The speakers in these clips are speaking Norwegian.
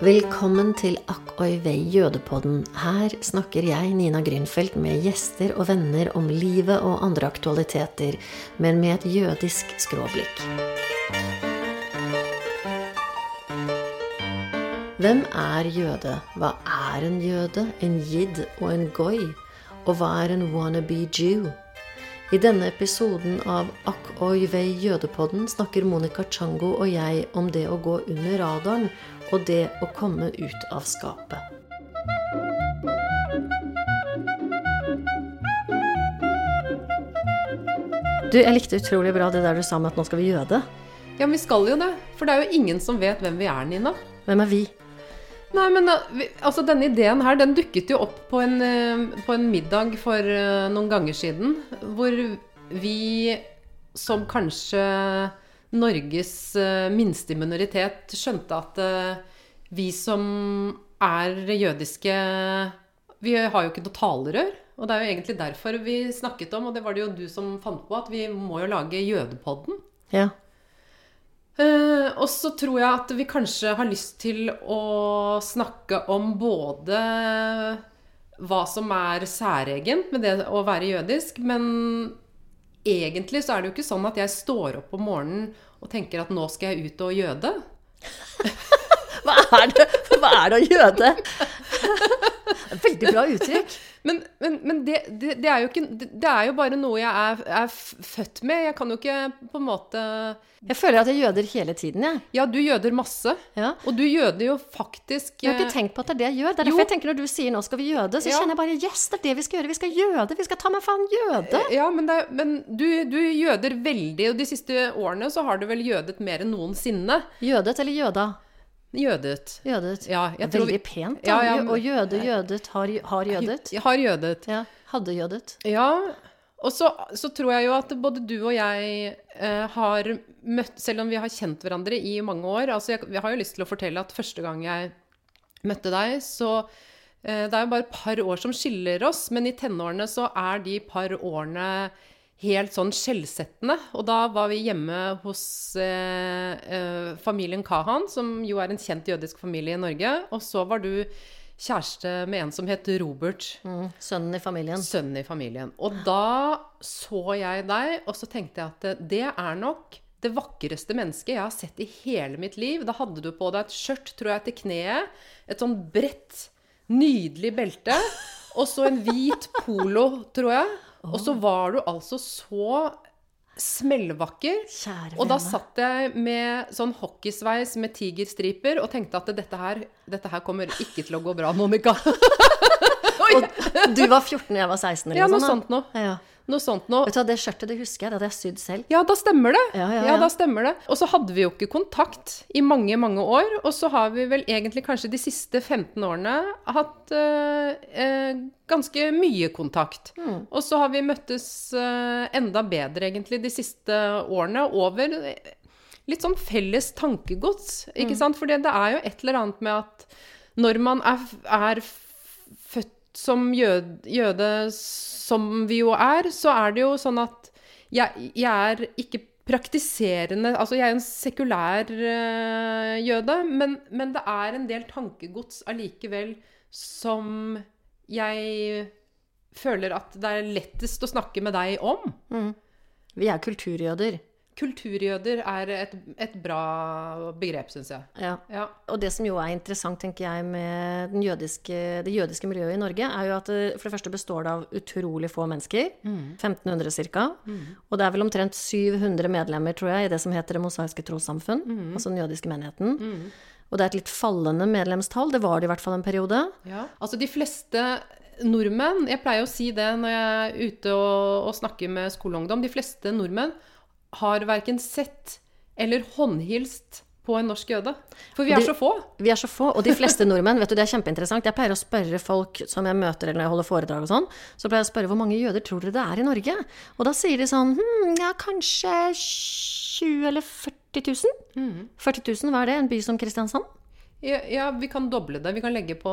Velkommen til Akk oi vei jødepodden. Her snakker jeg, Nina Grünfeldt, med gjester og venner om livet og andre aktualiteter, men med et jødisk skråblikk. Hvem er jøde? Hva er en jøde, en jid og en goy? Og hva er en wannabe Jew? I denne episoden av Akk oi vei jødepodden snakker Monica Chango og jeg om det å gå under radaren og det å komme ut av skapet. Du, jeg likte utrolig bra det der du sa med at nå skal vi jøde. Ja, men vi skal jo det. For det er jo ingen som vet hvem vi er, Nina. Hvem er vi? Nei, men uh, altså denne ideen her, den dukket jo opp på en, uh, på en middag for uh, noen ganger siden. Hvor vi som kanskje Norges minste minoritet skjønte at vi som er jødiske Vi har jo ikke noe talerør. Og det er jo egentlig derfor vi snakket om, og det var det jo du som fant på, at vi må jo lage Jødepodden. Ja. Uh, og så tror jeg at vi kanskje har lyst til å snakke om både hva som er særegent med det å være jødisk, men egentlig så er det jo ikke sånn at jeg står opp om morgenen og tenker at nå skal jeg ut og jøde. Hva er det, Hva er det å jøde? Veldig bra uttrykk. Men, men, men det, det, det, er ikke, det er jo bare noe jeg er, er, født med. Jeg kan jo ikke på en måte Jeg føler at jeg jøder hele tiden, jeg. Ja, du jøder masse. Ja. Og du jøder jo faktisk Jeg har ikke tenkt på at det er det jeg gjør. Det er derfor jeg tenker når du sier 'nå skal vi jøde', så Ja. kjenner jeg bare 'yes, det er det vi skal gjøre'. Vi skal jøde. Vi skal ta meg faen jøde. Ja, men, det, er- men du, du jøder veldig, og de siste årene så har du vel jødet mer enn noensinne. Jødet eller jøda? Jødet. Jødet. Ja, vi- Veldig pent, da. Ja, ja, men- Og jøde, jødet, har, har jødet. Har jødet. Ja. Hadde jødet. Ja. Og så, så tror jeg jo at både du og jeg eh, har møtt Selv om vi har kjent hverandre i mange år altså jeg, jeg har jo lyst til å fortelle at første gang jeg møtte deg, så eh, Det er jo bare et par år som skiller oss, men i tenårene så er de par årene helt sånn skjellsettende. Og da var vi hjemme hos eh, eh, familien Kahan, som jo er en kjent jødisk familie i Norge. Og så var du kjæreste med en som het Robert. Mm. Sønnen i familien. Sønnen i familien. Og da så jeg deg, og så tenkte jeg at det- er nok det vakreste mennesket jeg har sett i hele mitt liv. Da hadde du på deg et skjørt, tror jeg, til kneet. Et sånn bredt, nydelig belte. Og så en hvit polo, tror jeg. Og så var du altså så smellvakker. Kjære Og da satt jeg med sånn hockeysveis med tigerstriper og tenkte at dette her, dette her kommer ikke til å gå bra, Monica. Og du var 14 og jeg var 16 eller Ja, noe sånt noe. Ja. Noe sånt noe. Vet du hva, det skjørtet det husker jeg, det hadde jeg sydd selv. Ja, da stemmer det. Ja, ja, ja. da stemmer det. Og så hadde vi jo ikke kontakt i mange, mange år. Og så har vi vel egentlig kanskje de siste 15 årene hatt øh, øh, ganske mye kontakt. Mm. Og så har vi møttes øh, enda bedre egentlig de siste årene over litt sånn felles tankegods, Mm. sant? For det det er jo et eller annet med at når man er, er født som jøde, jøde, som vi jo er, så er det jo sånn at jeg, jeg er ikke praktiserende Altså, jeg er en sekulær uh, jøde, men, men det er en del tankegods allikevel som jeg føler at det er lettest å snakke med deg om. Vi er kulturjøder. Kulturjøder er et, et bra begrep, syns jeg. Ja. Ja. Og det som jo er interessant, tenker jeg, med den jødiske, det jødiske miljøet i Norge, er jo at det for det første består det av utrolig få mennesker. 1500 ca. Og det er vel omtrent 700 medlemmer, tror jeg, i det som heter Det mosaiske trossamfunn. Altså den jødiske menigheten. Og det er et litt fallende medlemstall. Det var det i hvert fall en periode. Ja. Altså de fleste nordmenn Jeg pleier å si det når jeg er ute og, og snakker med skoleungdom. De fleste nordmenn har verken sett eller håndhilst på en norsk jøde. For vi er de- så få. Vi er så få, og de fleste nordmenn, vet du, det er kjempeinteressant. Jeg pleier å spørre folk som jeg møter eller når jeg holder foredrag og sånn, så pleier jeg å spørre hvor mange jøder tror dere det er i Norge? Og da sier de sånn hm, ja, kanskje 20 eller 40 000? 40 000, hva er det? En by som Kristiansand? Ja, ja, vi kan doble det. Vi kan legge på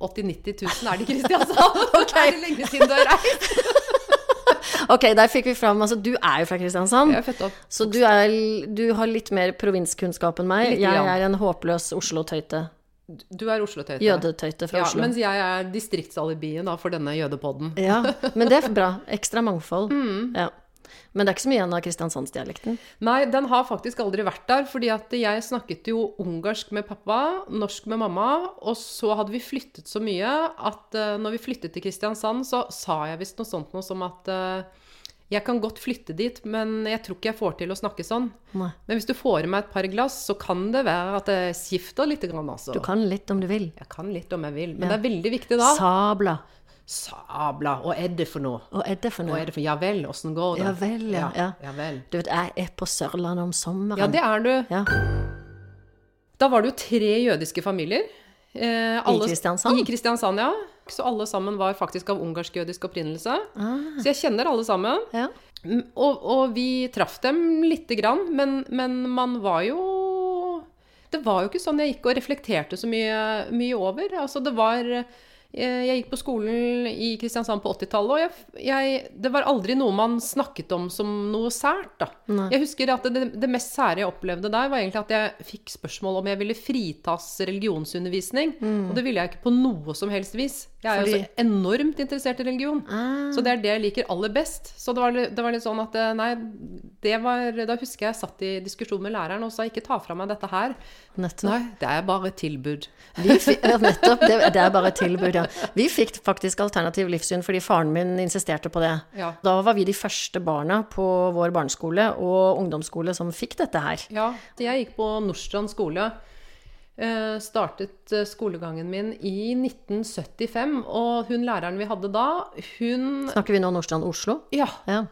80 000-90 000. Er det Kristiansand? Er det lenge siden du har reist? Ok, der fikk vi fram Altså, du er jo fra Kristiansand. Jeg er født opp. Så du, er, du har litt mer provinskunnskap enn meg. Litt Jeg grann. er en håpløs Oslo-tøyte. Du er Oslo-tøyte. Jødetøyte fra Ja, Oslo. mens jeg er distriktsalibiet for denne jødepodden. Ja, men det er bra. Ekstra mangfold. Mm. Ja. Men det er ikke så mye igjen av kristiansandsdialekten. Nei, den har faktisk aldri vært der, fordi at jeg snakket jo ungarsk med pappa, norsk med mamma, og så hadde vi flyttet så mye at uh, når vi flyttet til Kristiansand, så sa jeg visst noe sånt noe som at uh, jeg kan godt flytte dit, men jeg tror ikke jeg får til å snakke sånn. Nei. Men hvis du får i meg et par glass, så kan det være at det skifter litt, grann, altså. Du kan litt om du vil. Jeg kan litt om jeg vil, men Ja. det er veldig viktig da. Sabla. Sabla, hva er det for noe? Og er det for Hva noe? er det for Ja vel, åssen går det? Ja vel, ja, ja. ja vel. Du vet, jeg er på Sørlandet om sommeren. Ja, det er du. Ja. Da var det jo tre jødiske familier. Eh, alle- Kristiansand? I Kristiansand, ja. Så alle sammen var faktisk av ungarsk-jødisk opprinnelse. Ah, Så jeg kjenner alle sammen. ja. Og, og vi traff dem lite grann, men, men man var jo Det var jo ikke sånn jeg gikk og reflekterte så mye, mye over. Altså, det var Jeg gikk på skolen i Kristiansand på 80-tallet, og jeg, jeg, det var aldri noe man snakket om som noe sært. Jeg husker at det, det mest sære jeg opplevde der, var egentlig at jeg fikk spørsmål om jeg ville fritas religionsundervisning. Og det ville jeg ikke på noe som helst vis. Jeg er jo Fordi- så enormt interessert i religion. Ah, Så det er det jeg liker aller best. Så det var, det var litt sånn at eh, Nei, det var Da husker jeg jeg satt i diskusjon med læreren og sa ikke ta fra meg dette her. nettopp. Nei, det er bare et tilbud. Vi nettopp. Det, det er bare et tilbud, ja. Vi fikk faktisk alternativ livssyn fordi faren min insisterte på det. Ja. Da var vi de første barna på vår barneskole og ungdomsskole som fikk dette her. Ja, jeg gikk på Nordstrand skole. eh, Startet eh, skolegangen min i 1975, og hun læreren vi hadde da, hun Snakker vi nå Nordstrand Oslo? Ja, Ja.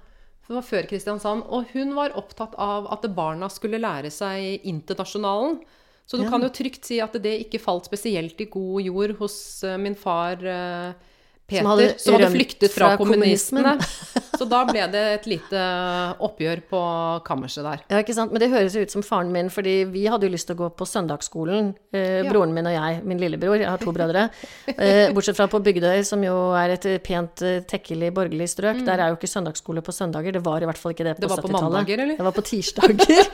det var før Kristiansand. Og hun var opptatt av at barna skulle lære seg internasjonalen. Så du Ja. kan jo trygt si at det ikke falt spesielt i god jord hos eh, min far eh, Peter, Som som hadde hadde, flyktet fra, fra kommunistene. Så da ble det et lite oppgjør på kammerset der. Ja, ikke sant? Men det høres jo ut som faren min, fordi vi hadde jo lyst til å gå på søndagsskolen, eh, Ja. broren min og jeg, min lillebror, jeg har to brødre. Eh, bortsett fra på Bygdøy, som jo er et pent, eh, tekkelig, borgerlig strøk. Der er jo ikke søndagsskole på søndager. Det var i hvert fall ikke det på 70-tallet. Det var på 70-tallet. mandager, eller? Det var på tirsdager.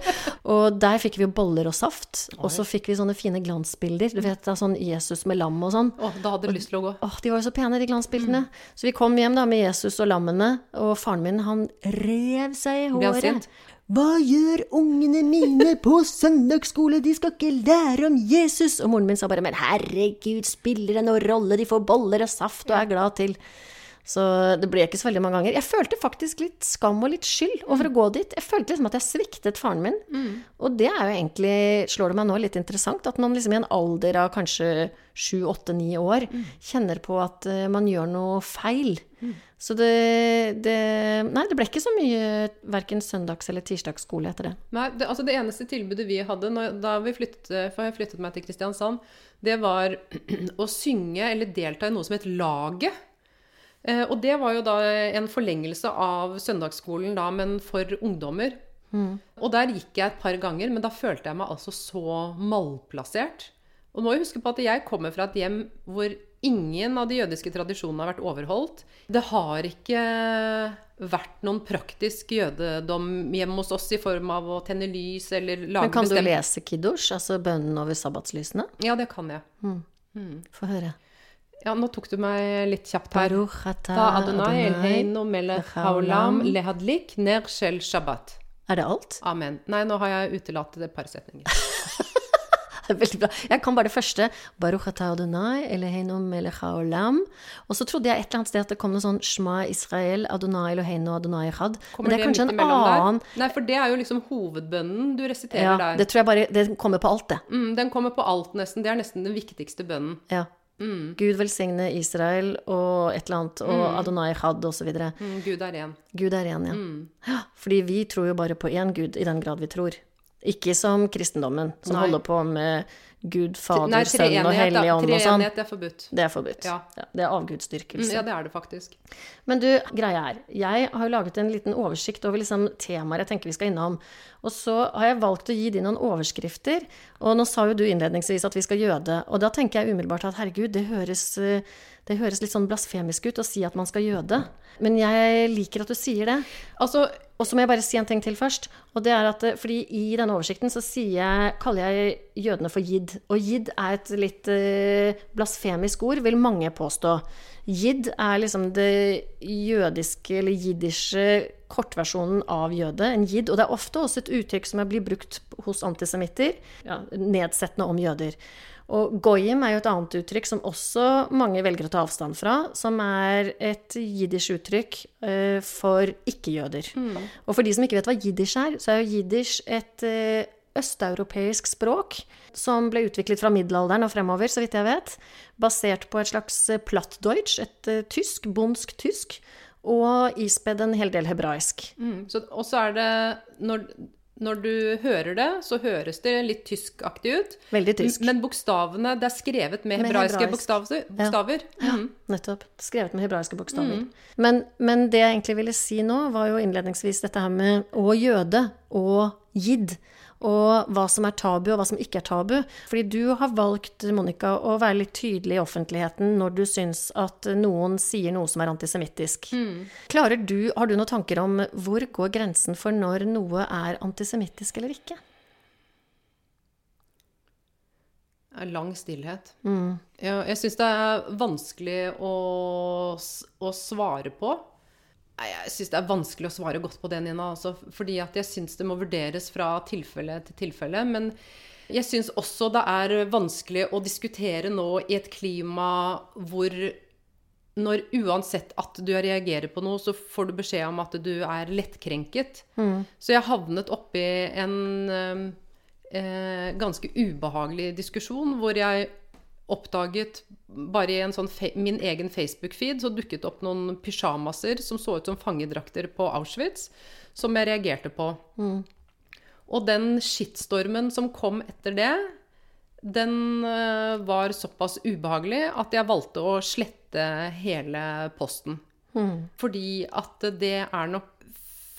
og der fikk vi jo boller og saft. Og så fikk vi sånne fine glansbilder. Du vet, av sånn Jesus med lam og sånn. Å, da hadde du lyst til å gå. Å, de var jo så pene, de glansbildene. Så vi kom hjem da med Jesus og lammene, og faren min han rev seg i håret. Hva gjør ungene mine på søndagsskole, de skal ikke lære om Jesus? Og moren min sa bare, men herregud, spiller det noen rolle, de får boller og saft og er glad til. Så det ble ikke så veldig mange ganger. Jeg følte faktisk litt skam og litt skyld over å gå dit. Jeg følte liksom at jeg sviktet faren min. Og det er jo egentlig, slår det meg nå, litt interessant at man liksom i en alder av kanskje sju, åtte, ni år kjenner på at eh, man gjør noe feil. Så det, det Nei, det ble ikke så mye verken søndags- eller tirsdagsskole etter det. Nei, det, altså det eneste tilbudet vi hadde når, da vi flyttet, for jeg flyttet meg til Kristiansand, det var å synge eller delta i noe som het Laget. Eh, og det var jo da en forlengelse av søndagsskolen, da, men for ungdommer. Og der gikk jeg et par ganger, men da følte jeg meg altså så malplassert. Og må jo huske på at jeg kommer fra et hjem hvor ingen av de jødiske tradisjonene har vært overholdt. Det har ikke vært noen praktisk jødedom hjemme hos oss i form av å tenne lys eller lage Men kan du lese kiddush, altså bønnen over sabbatslysene? Ja, det kan jeg. Få høre. Ja, nå tok du meg litt kjapt her. Da Adonai. Elheinu melech haolam lehadlik ner shel shabbat. Er det alt? Amen. Nei, nå har jeg utelatt et par setninger. Det er veldig bra. Jeg kan bare det første. Baruch atah Adonai, elheinu melech haolam. Og så trodde jeg et eller annet sted at det kom noe sånn Shma Israel, Adonai Eloheinu, Adonai Echad. Men det er kanskje en annen der? Nei, for det er jo liksom hovedbønnen du resiterer Ja, der. det tror jeg bare Det kommer på alt, det. Mm, den kommer på alt, nesten. Det er nesten den viktigste bønnen. Ja. Mm. Gud velsigne Israel og et eller annet, og Adonai Had osv. Mm, Gud er én. Gud er én, ja. Mm. ja. Fordi vi tror jo bare på én Gud, i den grad vi tror. Ikke som kristendommen, som Nei. holder på med Gud, Fader, Nei, Sønn og Hellig. Ånd og sånn. Treenighet er forbudt. Det er forbudt. Ja. det er Mm, avgudsdyrkelse. ja, det er det faktisk. Men du, greia er, jeg har jo laget en liten oversikt over liksom temaer jeg tenker vi skal innom. Og så har jeg valgt å gi de noen overskrifter. Og nå sa jo du innledningsvis at vi skal jøde. Og da tenker jeg umiddelbart at herregud, det høres, eh, det høres litt sånn blasfemisk ut å si at man skal jøde. Men jeg liker at du sier det. Altså, Og så må jeg bare si en ting til først. Og det er at eh, fordi i denne oversikten så jeg, kaller jeg jødene for jid. Og jid er et litt eh, blasfemisk ord, vil mange påstå. Jid er liksom det jødiske eller jiddische kortversjonen av jøde, en jid. Og det er ofte også et uttrykk som blir brukt hos antisemitter, ja, nedsettende om jøder. Og goyim er jo et annet uttrykk som også mange velger å ta avstand fra, som er et jiddisch uttrykk uh, for ikke-jøder. Mm. Og for de som ikke vet hva jiddisch er, så er jo jiddisch et uh, østeuropeisk språk som ble utviklet fra middelalderen og fremover, så vidt jeg vet, basert på et slags plattdeutsch, et uh, tysk, bondsk tysk, og ispedd en hel del hebraisk. Mm. Så er det når når du hører det, så høres det litt tyskaktig ut. Veldig tysk. Men bokstavene Det er skrevet med, med hebraiske bokstaver. bokstaver. Ja. Mm. ja, nettopp. Skrevet med hebraiske bokstaver. Mm. Men, men, det jeg egentlig ville si nå, var jo innledningsvis dette her med å jøde og jid og hva som er tabu, og hva som ikke er tabu. Fordi du har valgt, Monica, å være litt tydelig i offentligheten når du syns at noen sier noe som er antisemittisk. Mm. Klarer du, Har du noen tanker om hvor går grensen for når noe er antisemittisk eller ikke? Lang stillhet. Mm. Ja, jeg syns det er vanskelig å, å svare på. Jeg syns det er vanskelig å svare godt på det, Nina. Altså, fordi at jeg syns det må vurderes fra tilfelle til tilfelle. Men jeg syns også det er vanskelig å diskutere nå i et klima hvor når uansett at du reagerer på noe, så får du beskjed om at du er lettkrenket. Mm. Så jeg havnet oppi en eh, ganske ubehagelig diskusjon hvor jeg oppdaget bare i en sånn min egen Facebook-feed så dukket opp noen pysjamaser som så ut som fangedrakter på Auschwitz, som jeg reagerte på. Mm. Og den skittstormen som kom etter det, den uh, var såpass ubehagelig at jeg valgte å slette hele posten. Mm. Fordi at det er nok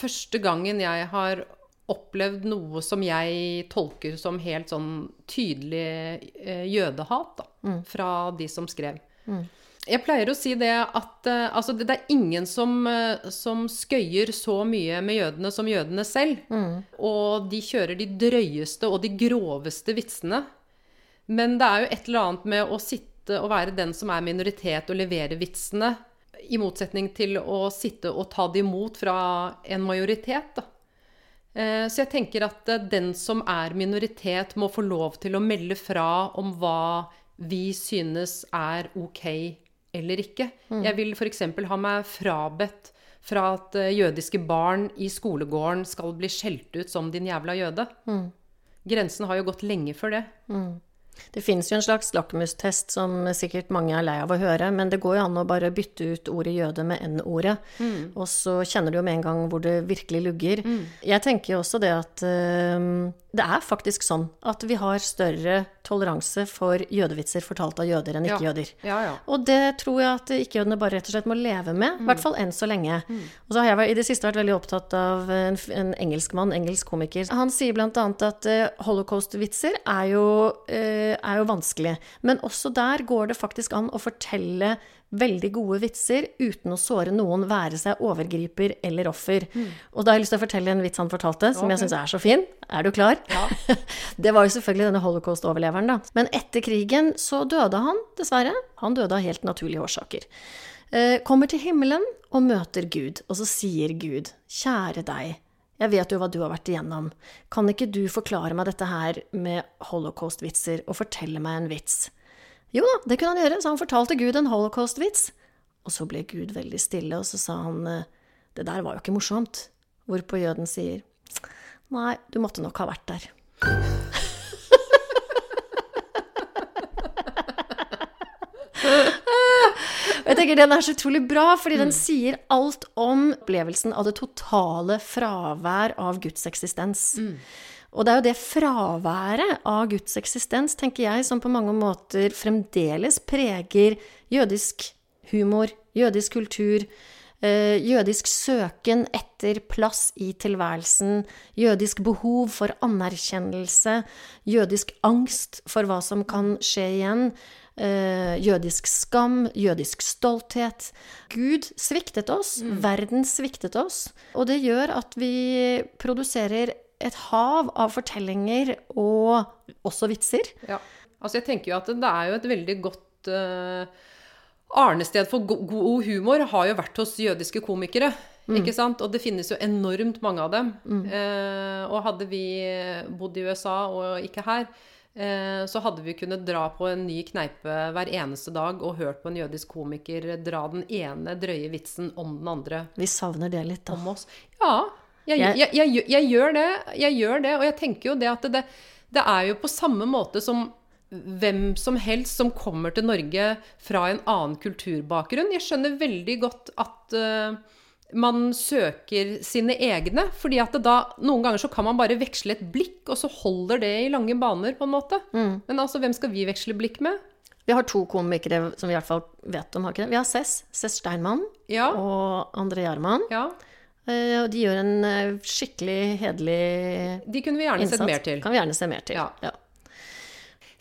første gangen jeg har opplevd noe som jeg tolker som helt sånn tydelig eh, jødehat da, mm. fra de som skrev. Mm. Jeg pleier å si det at uh, altså, det, er ingen som, uh, som, skøyer så mye med jødene som jødene selv. Mm. Og de kjører de drøyeste og de groveste vitsene. Men det er jo et eller annet med å sitte og være den som er minoritet og levere vitsene, i motsetning til å sitte og ta det imot fra en majoritet. da. Eh, så jeg tenker at eh, den som er minoritet, må få lov til å melde fra om hva vi synes er ok eller ikke. Mm. Jeg vil f.eks. ha meg frabedt fra at eh, jødiske barn i skolegården skal bli skjelt ut som din jævla jøde. Mm. Grensen har jo gått lenge før det. Mm. Det finnes jo en slags lakmustest som sikkert mange er lei av å høre, men det går jo an å bare bytte ut ordet jøde med n-ordet, mm. og så kjenner du jo med en gang hvor det virkelig lugger. Mm. Jeg tenker jo også det at uh, det er faktisk sånn at vi har større toleranse for jødevitser fortalt av jøder enn ikke-jøder. Ja. Ja, ja. Og det tror jeg at ikke-jødene bare rett og slett må leve med, i mm. hvert fall enn så lenge. Mm. Og så har jeg i det siste vært veldig opptatt av en, en engelskmann, engelsk komiker. Han sier annet at uh, holocaust-vitser er, uh, er jo vanskelig. Men også der går det faktisk an å fortelle veldig gode vitser uten å såre noen, være seg overgriper eller offer. Mm. Og da har jeg lyst til å fortelle en vits han fortalte, som okay. jeg syns er så fin. Er du klar? Ja. det var jo selvfølgelig denne holocaust-overleveren, da. Men etter krigen så døde han, dessverre. Han døde av helt naturlige årsaker. Eh, kommer til himmelen og møter Gud, og så sier Gud, kjære deg. Jeg vet jo hva du har vært igjennom. Kan ikke du forklare meg dette her med holocaust-vitser, og fortelle meg en vits? Jo da, det kunne han gjøre, så han fortalte Gud en holocaust-vits. Og så ble Gud veldig stille, og så sa han eh, det der var jo ikke morsomt. Hvorpå jøden sier nei, du måtte nok ha vært der. Jeg tenker Den er så utrolig bra, fordi den mm. sier alt om opplevelsen av det totale fravær av Guds eksistens. Mm. Og det er jo det fraværet av Guds eksistens, tenker jeg, som på mange måter fremdeles preger jødisk humor, jødisk kultur, eh, jødisk søken etter plass i tilværelsen, jødisk behov for anerkjennelse, jødisk angst for hva som kan skje igjen, eh, jødisk skam, jødisk stolthet. Gud sviktet oss, mm. verden sviktet oss, og det gjør at vi produserer et hav av fortellinger og også vitser. Ja. Altså, jeg tenker jo at det er jo et veldig godt uh, Arnested for go god humor har jo vært hos jødiske komikere. Mm. Ikke sant? Og det finnes jo enormt mange av dem. Mm. Uh, og hadde vi bodd i USA og ikke her, uh, så hadde vi kunnet dra på en ny kneipe hver eneste dag og hørt på en jødisk komiker dra den ene drøye vitsen om den andre. Vi savner det litt, da. Om oss. Ja. Jeg, jeg, jeg, jeg, gjør det. Jeg gjør det. Og jeg tenker jo det at det, det er jo på samme måte som hvem som helst som kommer til Norge fra en annen kulturbakgrunn. Jeg skjønner veldig godt at uh, man søker sine egne. fordi at da, noen ganger så kan man bare veksle et blikk, og så holder det i lange baner, på en måte. Mm. Men altså, hvem skal vi veksle blikk med? Vi har to komikere som vi i hvert fall vet om. har ikke det? Vi har Cess, Cess Steinmann ja. og André Gjerman. Ja. Uh, og de gjør en uh, skikkelig hederlig innsats. De kunne vi gjerne innsats. sett mer til. Kan vi gjerne se mer til. Ja. ja.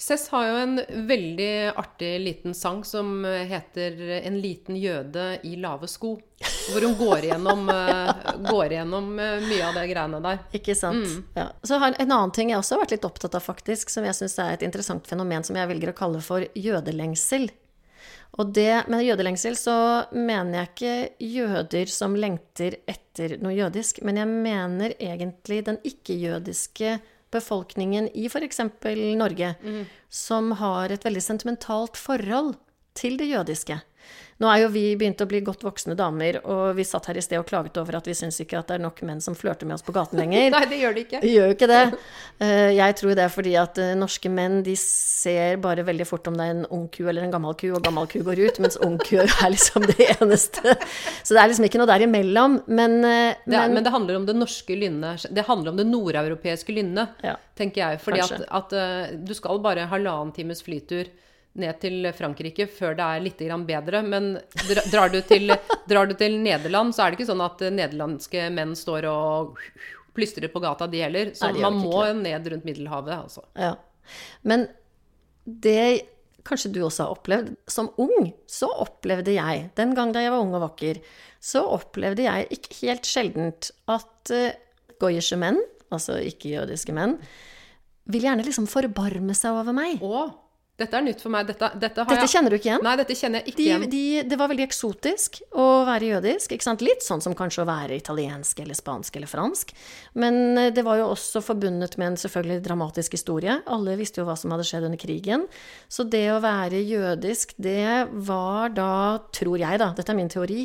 Cess har jo en veldig artig liten sang som heter 'En liten jøde i lave sko'. Hvor hun går igjennom, uh, går igjennom uh, mye av det greiene der. Ikke sant. Mm. Ja. Så har en annen ting jeg også har vært litt opptatt av, faktisk, som jeg syns er et interessant fenomen som jeg velger å kalle for jødelengsel. Og det, med jødelengsel så mener jeg ikke jøder som lengter etter noe jødisk, men jeg mener egentlig den ikke-jødiske befolkningen i f.eks. Norge mm. som har et veldig sentimentalt forhold til det jødiske. Nå er jo vi begynt å bli godt voksne damer, og vi satt her i sted og klaget over at vi syns ikke at det er nok menn som flørter med oss på gaten lenger. Nei, det gjør de ikke. Gjør jo ikke det. Eh, jeg tror det er fordi at eh, norske menn de ser bare veldig fort om det er en ung ku eller en gammel ku, og gammel ku går ut, mens ung ku er liksom det eneste. Så det er liksom ikke noe der imellom. Men, men, eh, det, er, men det handler om det norske lynnet. Det handler om det nordeuropeiske lynnet, ja, tenker jeg. Fordi at, at, du skal bare halvannen times flytur ned til Frankrike før det er litt bedre. Men drar du, til, drar du, til, Nederland, så er det ikke sånn at nederlandske menn står og plystrer på gata, de heller. Så Nei, man må ned rundt Middelhavet, altså. Ja. Men det kanskje du også har opplevd. Som ung så opplevde jeg, den gang da jeg var ung og vakker, så opplevde jeg ikke helt sjeldent at uh, goyerske menn, altså ikke-jødiske menn, vil gjerne liksom forbarme seg over meg. Åh. Dette er nytt for meg. Dette, dette, dette jeg... kjenner du ikke igjen? Nei, dette kjenner jeg ikke de, igjen. De, det var veldig eksotisk å være jødisk. Litt sånn som kanskje å være italiensk eller spansk eller fransk. Men eh, det var jo også forbundet med en selvfølgelig dramatisk historie. Alle visste jo hva som hadde skjedd under krigen. Så det å være jødisk, det var da, tror jeg da, dette er min teori,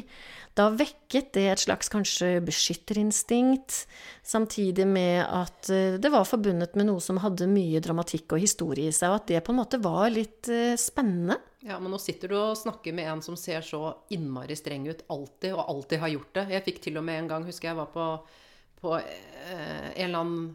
da vekket det et slags kanskje beskytterinstinkt, samtidig med at eh, det var forbundet med noe som hadde mye dramatikk og historie i seg, og at det på en måte var litt eh, spennende. Ja, men nå sitter du og snakker med en som ser så innmari streng ut alltid, og alltid har gjort det. Jeg fikk til og med en gang, husker jeg var på, på eh, en eller annen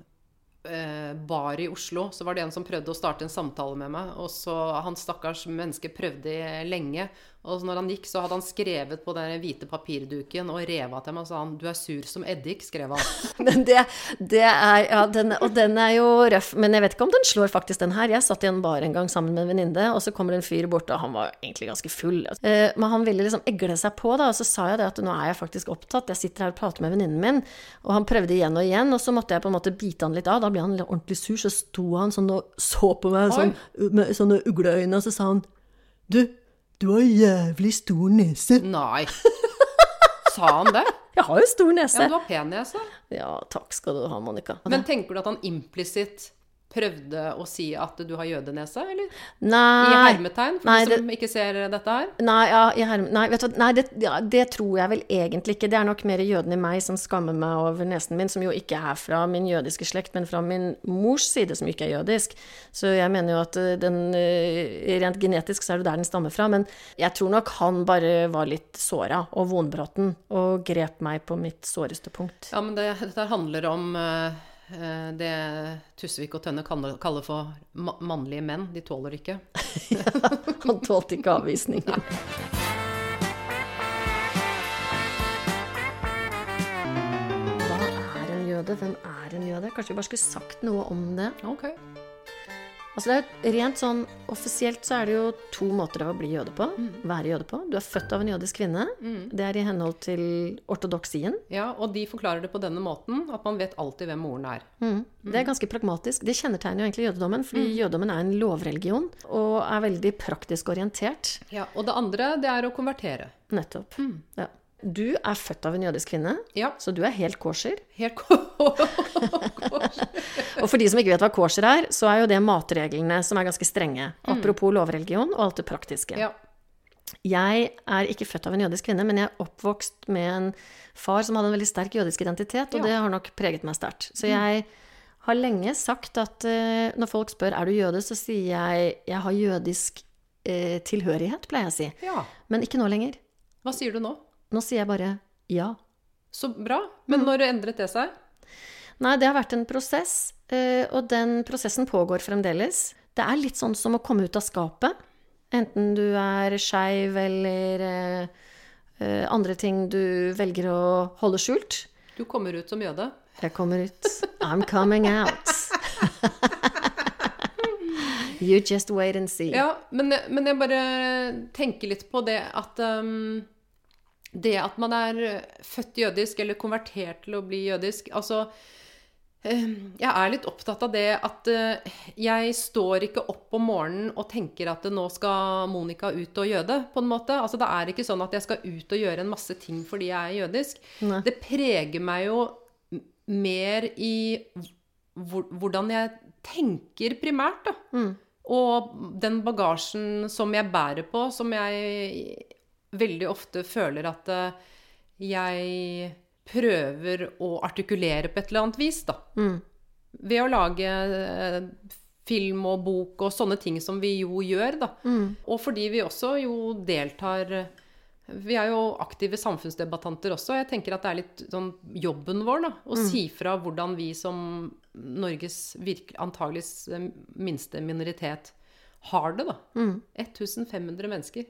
eh, bar i Oslo, så var det en som prøvde å starte en samtale med meg. Og så Han stakkars menneske prøvde lenge. Og når han gikk, så hadde han skrevet på den hvite papirduken og reva til meg og sa han 'Du er sur som eddik', skrev han. Men det, det er Ja, den, og den er jo røff. Men jeg vet ikke om den slår faktisk den her. Jeg satt i en bar en gang sammen med en venninne, og så kommer en fyr bort, og han var egentlig ganske full. Eh, men han ville liksom egle seg på, da. Og så sa jeg det at nå er jeg faktisk opptatt. Jeg sitter her og prater med venninnen min. Og han prøvde igjen og igjen, og så måtte jeg på en måte bite han litt av. Da ble han ordentlig sur. Så sto han sånn og så på meg sånn, med sånne ugleøyne, og så sa han Du, du har jævlig stor nese. Nei. Sa han det? Jeg har jo stor nese. Ja, du har pen nese. Ja, takk skal du ha, Monica. Men tenker du at han implisitt prøvde å si at du har jødenese, eller? Nei. I hermetegn, for nei, de som det, ikke ser dette her? Nei, ja, herme, nei, vet du, nei det, ja, det, tror jeg vel egentlig ikke. Det er nok mer jøden i meg som skammer meg over nesen min, som jo ikke er fra min jødiske slekt, men fra min mors side, som ikke er jødisk. Så jeg mener jo at eh, den eh, Rent genetisk så er det der den stammer fra. Men jeg tror nok han bare var litt såra og vonbråten og grep meg på mitt såreste punkt. Ja, men det, dette handler om uh det Tusvik og Tønne kaller for mannlige menn. De tåler ikke. ja, han tålte ikke avvisningen. Hva er en jøde? Hvem er en jøde? Kanskje vi bare skulle sagt noe om det? Ok. Altså det er Rent sånn offisielt så er det jo to måter av å bli jøde på. Være jøde på. Du er født av en jødisk kvinne. Det er i henhold til ortodoksien. Ja, og de forklarer det på denne måten, at man vet alltid hvem moren er. Det er ganske pragmatisk. Det kjennetegner jo egentlig jødedommen, fordi jødedommen er en lovreligion og er veldig praktisk orientert. Ja, Og det andre, det er å konvertere. Nettopp. Ja. Du er født av en jødisk kvinne, Ja, så du er helt kosher. helt ko- Og for de som ikke vet hva kosher er, så er jo det matreglene som er ganske strenge. Apropos lovreligion og alt det praktiske. Ja. Jeg er ikke født av en jødisk kvinne, men jeg er oppvokst med en far som hadde en veldig sterk jødisk identitet, og Ja. det har nok preget meg sterkt. Så jeg har lenge sagt at uh, når folk spør er du jøde, så sier jeg jeg har jødisk uh, tilhørighet, pleier jeg å si. ja. Men ikke nå lenger. Hva sier du nå? Nå sier jeg bare ja. Så bra. Men når endret det seg? Nei, det har vært en prosess, eh, og den prosessen pågår fremdeles. Det er litt sånn som å komme ut av skapet. Enten du er skeiv eller eh, eh, andre ting du velger å holde skjult. Du kommer ut som jøde. Jeg kommer ut. I'm coming out. you just wait and see. Ja, men, men jeg bare tenker litt på det at um, Det at man er født jødisk eller konvertert til å bli jødisk Altså Jeg er litt opptatt av det at uh, jeg står ikke opp om morgenen og tenker at nå skal Monica ut og jøde, på en måte. Altså Det er ikke sånn at jeg skal ut og gjøre en masse ting fordi jeg er jødisk. Nei. Det preger meg jo mer i hvordan jeg tenker primært, da. Mm. Og den bagasjen som jeg bærer på, som jeg veldig ofte føler at eh, jeg prøver å artikulere på et eller annet vis, da. Mm. Ved å lage eh, film og bok og sånne ting som vi jo gjør, da. Mm. Og fordi vi også jo deltar Vi er jo aktive samfunnsdebattanter også. Jeg tenker at det er litt sånn jobben vår, da. Å si fra hvordan vi som Norges antageligvis eh, minste minoritet har det, da. 1500 mennesker.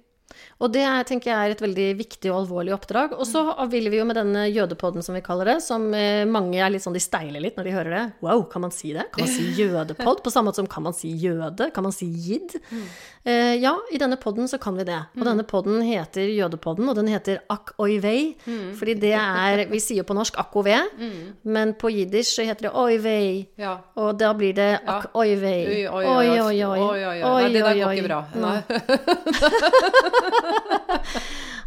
Og det er, tenker jeg er et veldig viktig og alvorlig oppdrag. Og så vil vi jo med denne jødepodden, som vi kaller det, som eh, mange er litt sånn, de steiler litt når de hører det. Wow, kan man si det? Kan man si jødepodd? På samme måte som kan man si jøde? Kan man si jid? Eh, ja, i denne podden så kan vi det. Og denne podden heter Jødepodden, og den heter Ak oi vei. Fordi det er Vi sier på norsk ak ov, men på jiddisch så heter det oi vei. Ja. Og da blir det ak oi vei. Oi, oi, oi. oi, oi, oi. Nei, det der går ikke bra. Nei.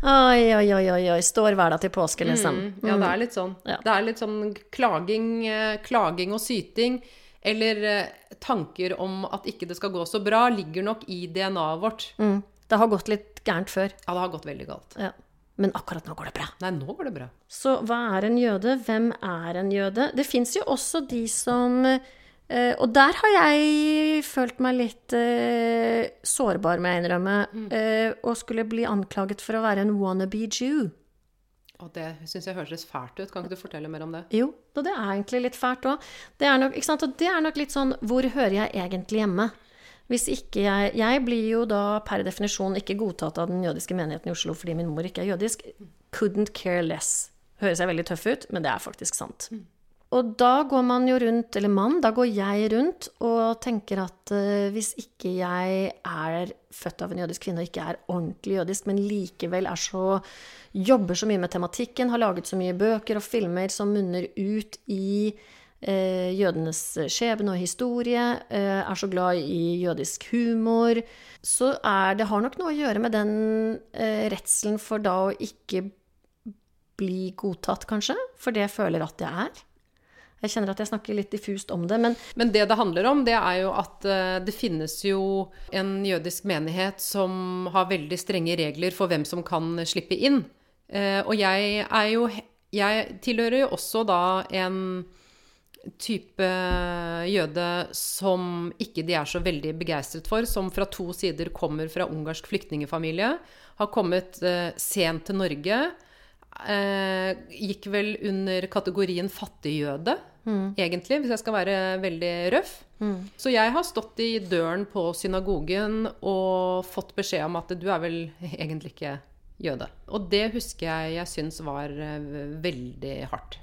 Oi, oi, oi, oi, oi. Står hver dag til påske, liksom. Ja, det er litt sånn. Ja. Det er litt sånn klaging, eh, klaging og syting, eller eh, tanker om at ikke det skal gå så bra, ligger nok i DNA-et vårt. Mm. Det har gått litt gærent før. Ja, det har gått veldig galt. Ja. Men akkurat nå går det bra. Nei, nå går det bra. Så hva er en jøde? Hvem er en jøde? Det fins jo også de som Uh, Og der har jeg følt meg litt uh, sårbar, må jeg innrømme. eh, og skulle bli anklaget for å være en wannabe Jew. Og det syns jeg høres fælt ut. Kan ikke du fortelle mer om det? Jo, og det er egentlig litt fælt òg. Det er nok. Og det er nok litt sånn Hvor hører jeg egentlig hjemme? Hvis ikke jeg Jeg blir jo da per definisjon ikke godtatt av den jødiske menigheten i Oslo fordi min mor ikke er jødisk. Couldn't care less. Høres jeg veldig tøff ut, men det er faktisk sant. Og da går man jo rundt, eller mann, da går jeg rundt og tenker at uh, hvis ikke jeg er født av en jødisk kvinne og ikke er ordentlig jødisk, men likevel er så jobber så mye med tematikken, har laget så mye bøker og filmer som munner ut i uh, jødenes skjebne og historie, uh, er så glad i jødisk humor, så er det har nok noe å gjøre med den redselen for da å ikke bli godtatt, kanskje, for det jeg føler at jeg er. Jeg kjenner at jeg snakker litt diffust om det, men Men det det handler om, det er jo at eh, det finnes jo en jødisk menighet som har veldig strenge regler for hvem som kan slippe inn. Eh, og jeg er jo Jeg tilhører jo også da en type jøde som ikke de er så veldig begeistret for, som fra to sider kommer fra ungarsk flyktningfamilie, har kommet eh, sent til Norge. Gikk vel under kategorien fattigjøde, egentlig, hvis jeg skal være veldig røff. Så jeg har stått i døren på synagogen og fått beskjed om at du er vel egentlig ikke jøde. Og det husker jeg jeg syns var eh, veldig hardt.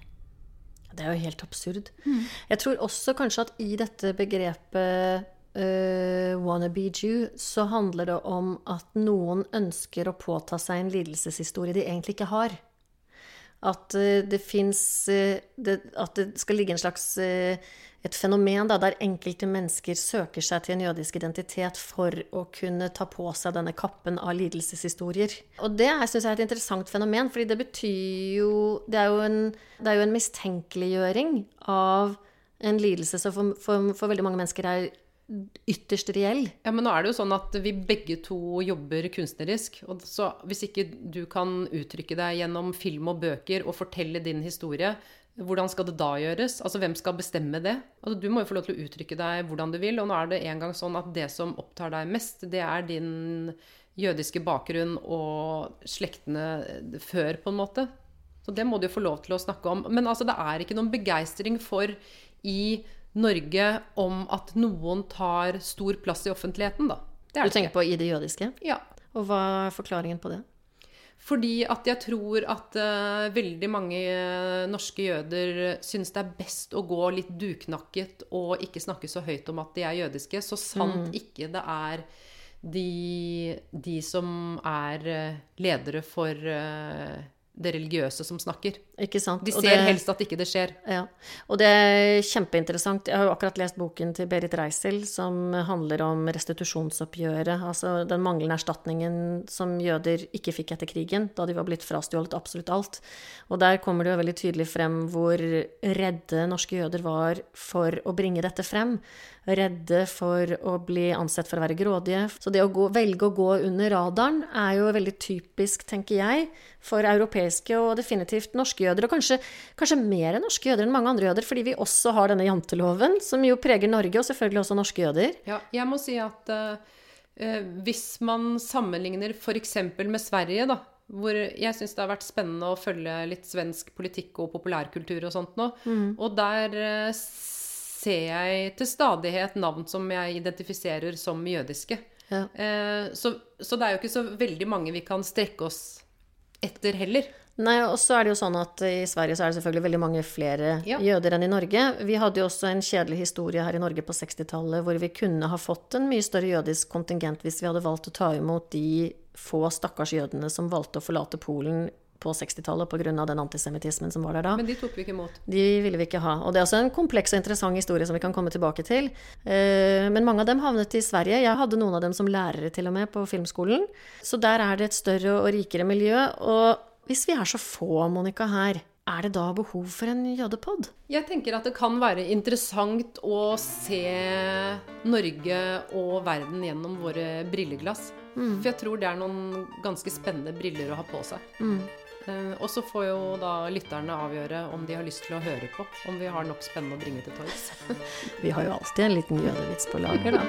Det er jo helt absurd. Jeg tror også kanskje at i dette begrepet uh, wannabe Jew', så handler det om at noen ønsker å påta seg en lidelseshistorie de egentlig ikke har. At uh, det fins uh, At det skal ligge en slags uh, et fenomen da, der enkelte mennesker søker seg til en jødisk identitet for å kunne ta på seg denne kappen av lidelseshistorier. Og det syns jeg er et interessant fenomen, fordi det betyr jo Det er jo en, det er jo en mistenkeliggjøring av en lidelse som for, for, for veldig mange mennesker er ytterst reell. Ja, men nå er det jo sånn at vi begge to jobber kunstnerisk. Og så hvis ikke du kan uttrykke deg gjennom film og bøker og fortelle din historie, hvordan skal det da gjøres? Altså, Hvem skal bestemme det? Altså, Du må jo få lov til å uttrykke deg hvordan du vil. Og nå er det en gang sånn at det som opptar deg mest, det er din jødiske bakgrunn og slektene før, på en måte. Så det må du jo få lov til å snakke om. Men altså, det er ikke noen begeistring for i Norge om at noen tar stor plass i offentligheten, da. du tenker på i det jødiske? Ja. Og hva er forklaringen på det? Fordi at jeg tror at uh, veldig mange uh, norske jøder syns det er best å gå litt duknakket og ikke snakke så høyt om at de er jødiske, så sant mm. ikke det er de, de som er uh, ledere for det religiøse som snakker. Ikke sant? De ser det, helst at ikke det skjer. Ja. Og det er kjempeinteressant. Jeg har jo akkurat lest boken til Berit Reisel som handler om restitusjonsoppgjøret. Altså den manglende erstatningen som jøder ikke fikk etter krigen, da de var blitt frastjålet absolutt alt. Og der kommer det jo veldig tydelig frem hvor redde norske jøder var for å bringe dette frem redde for å bli ansett for å være grådige. Så det å gå, velge å gå under radaren er jo veldig typisk, tenker jeg, for europeiske og definitivt norske jøder. Og kanskje, kanskje mer norske jøder enn mange andre jøder, fordi vi også har denne janteloven, som jo preger Norge, og selvfølgelig også norske jøder. Ja, jeg må si at uh, hvis man sammenligner f.eks. med Sverige, da, hvor jeg syns det har vært spennende å følge litt svensk politikk og populærkultur og sånt nå. Mm. Og der uh, ser jeg til stadighet navn som jeg identifiserer som jødiske. Ja. Eh, så, så, det er jo ikke så veldig mange vi kan strekke oss etter heller. Nei, og så er det jo sånn at I Sverige så er det selvfølgelig veldig mange flere ja. jøder enn i Norge. Vi hadde jo også en kjedelig historie her i Norge på 60-tallet hvor vi kunne ha fått en mye større jødisk kontingent hvis vi hadde valgt å ta imot de få stakkars jødene som valgte å forlate Polen på 60-tallet pga. den antisemittismen som var der da. Men de tok vi ikke imot? De ville vi ikke ha. Og det er også en kompleks og interessant historie som vi kan komme tilbake til. Eh, men mange av dem havnet i Sverige. Jeg hadde noen av dem som lærere til og med på filmskolen. Så der er det et større og rikere miljø. Og hvis vi er så få, Monica, her, er det da behov for en jødepod? Jeg tenker at det kan være interessant å se Norge og verden gjennom våre brilleglass. Mm. For jeg tror det er noen ganske spennende briller å ha på seg. Mm. Eh, og så får jo da lytterne avgjøre om de har lyst til å høre på. Om vi har nok spennende å bringe til torgs. vi har jo alltid en liten jødevits på lager, da.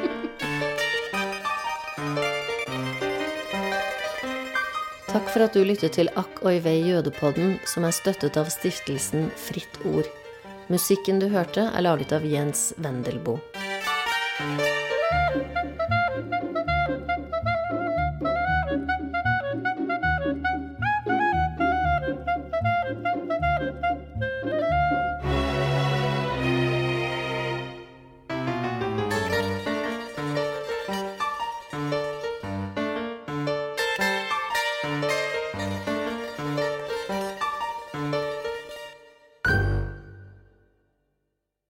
Takk for at du lyttet til Akk oi vei jødepodden, som er støttet av stiftelsen Fritt Ord. Musikken du hørte, er laget av Jens Wendelboe.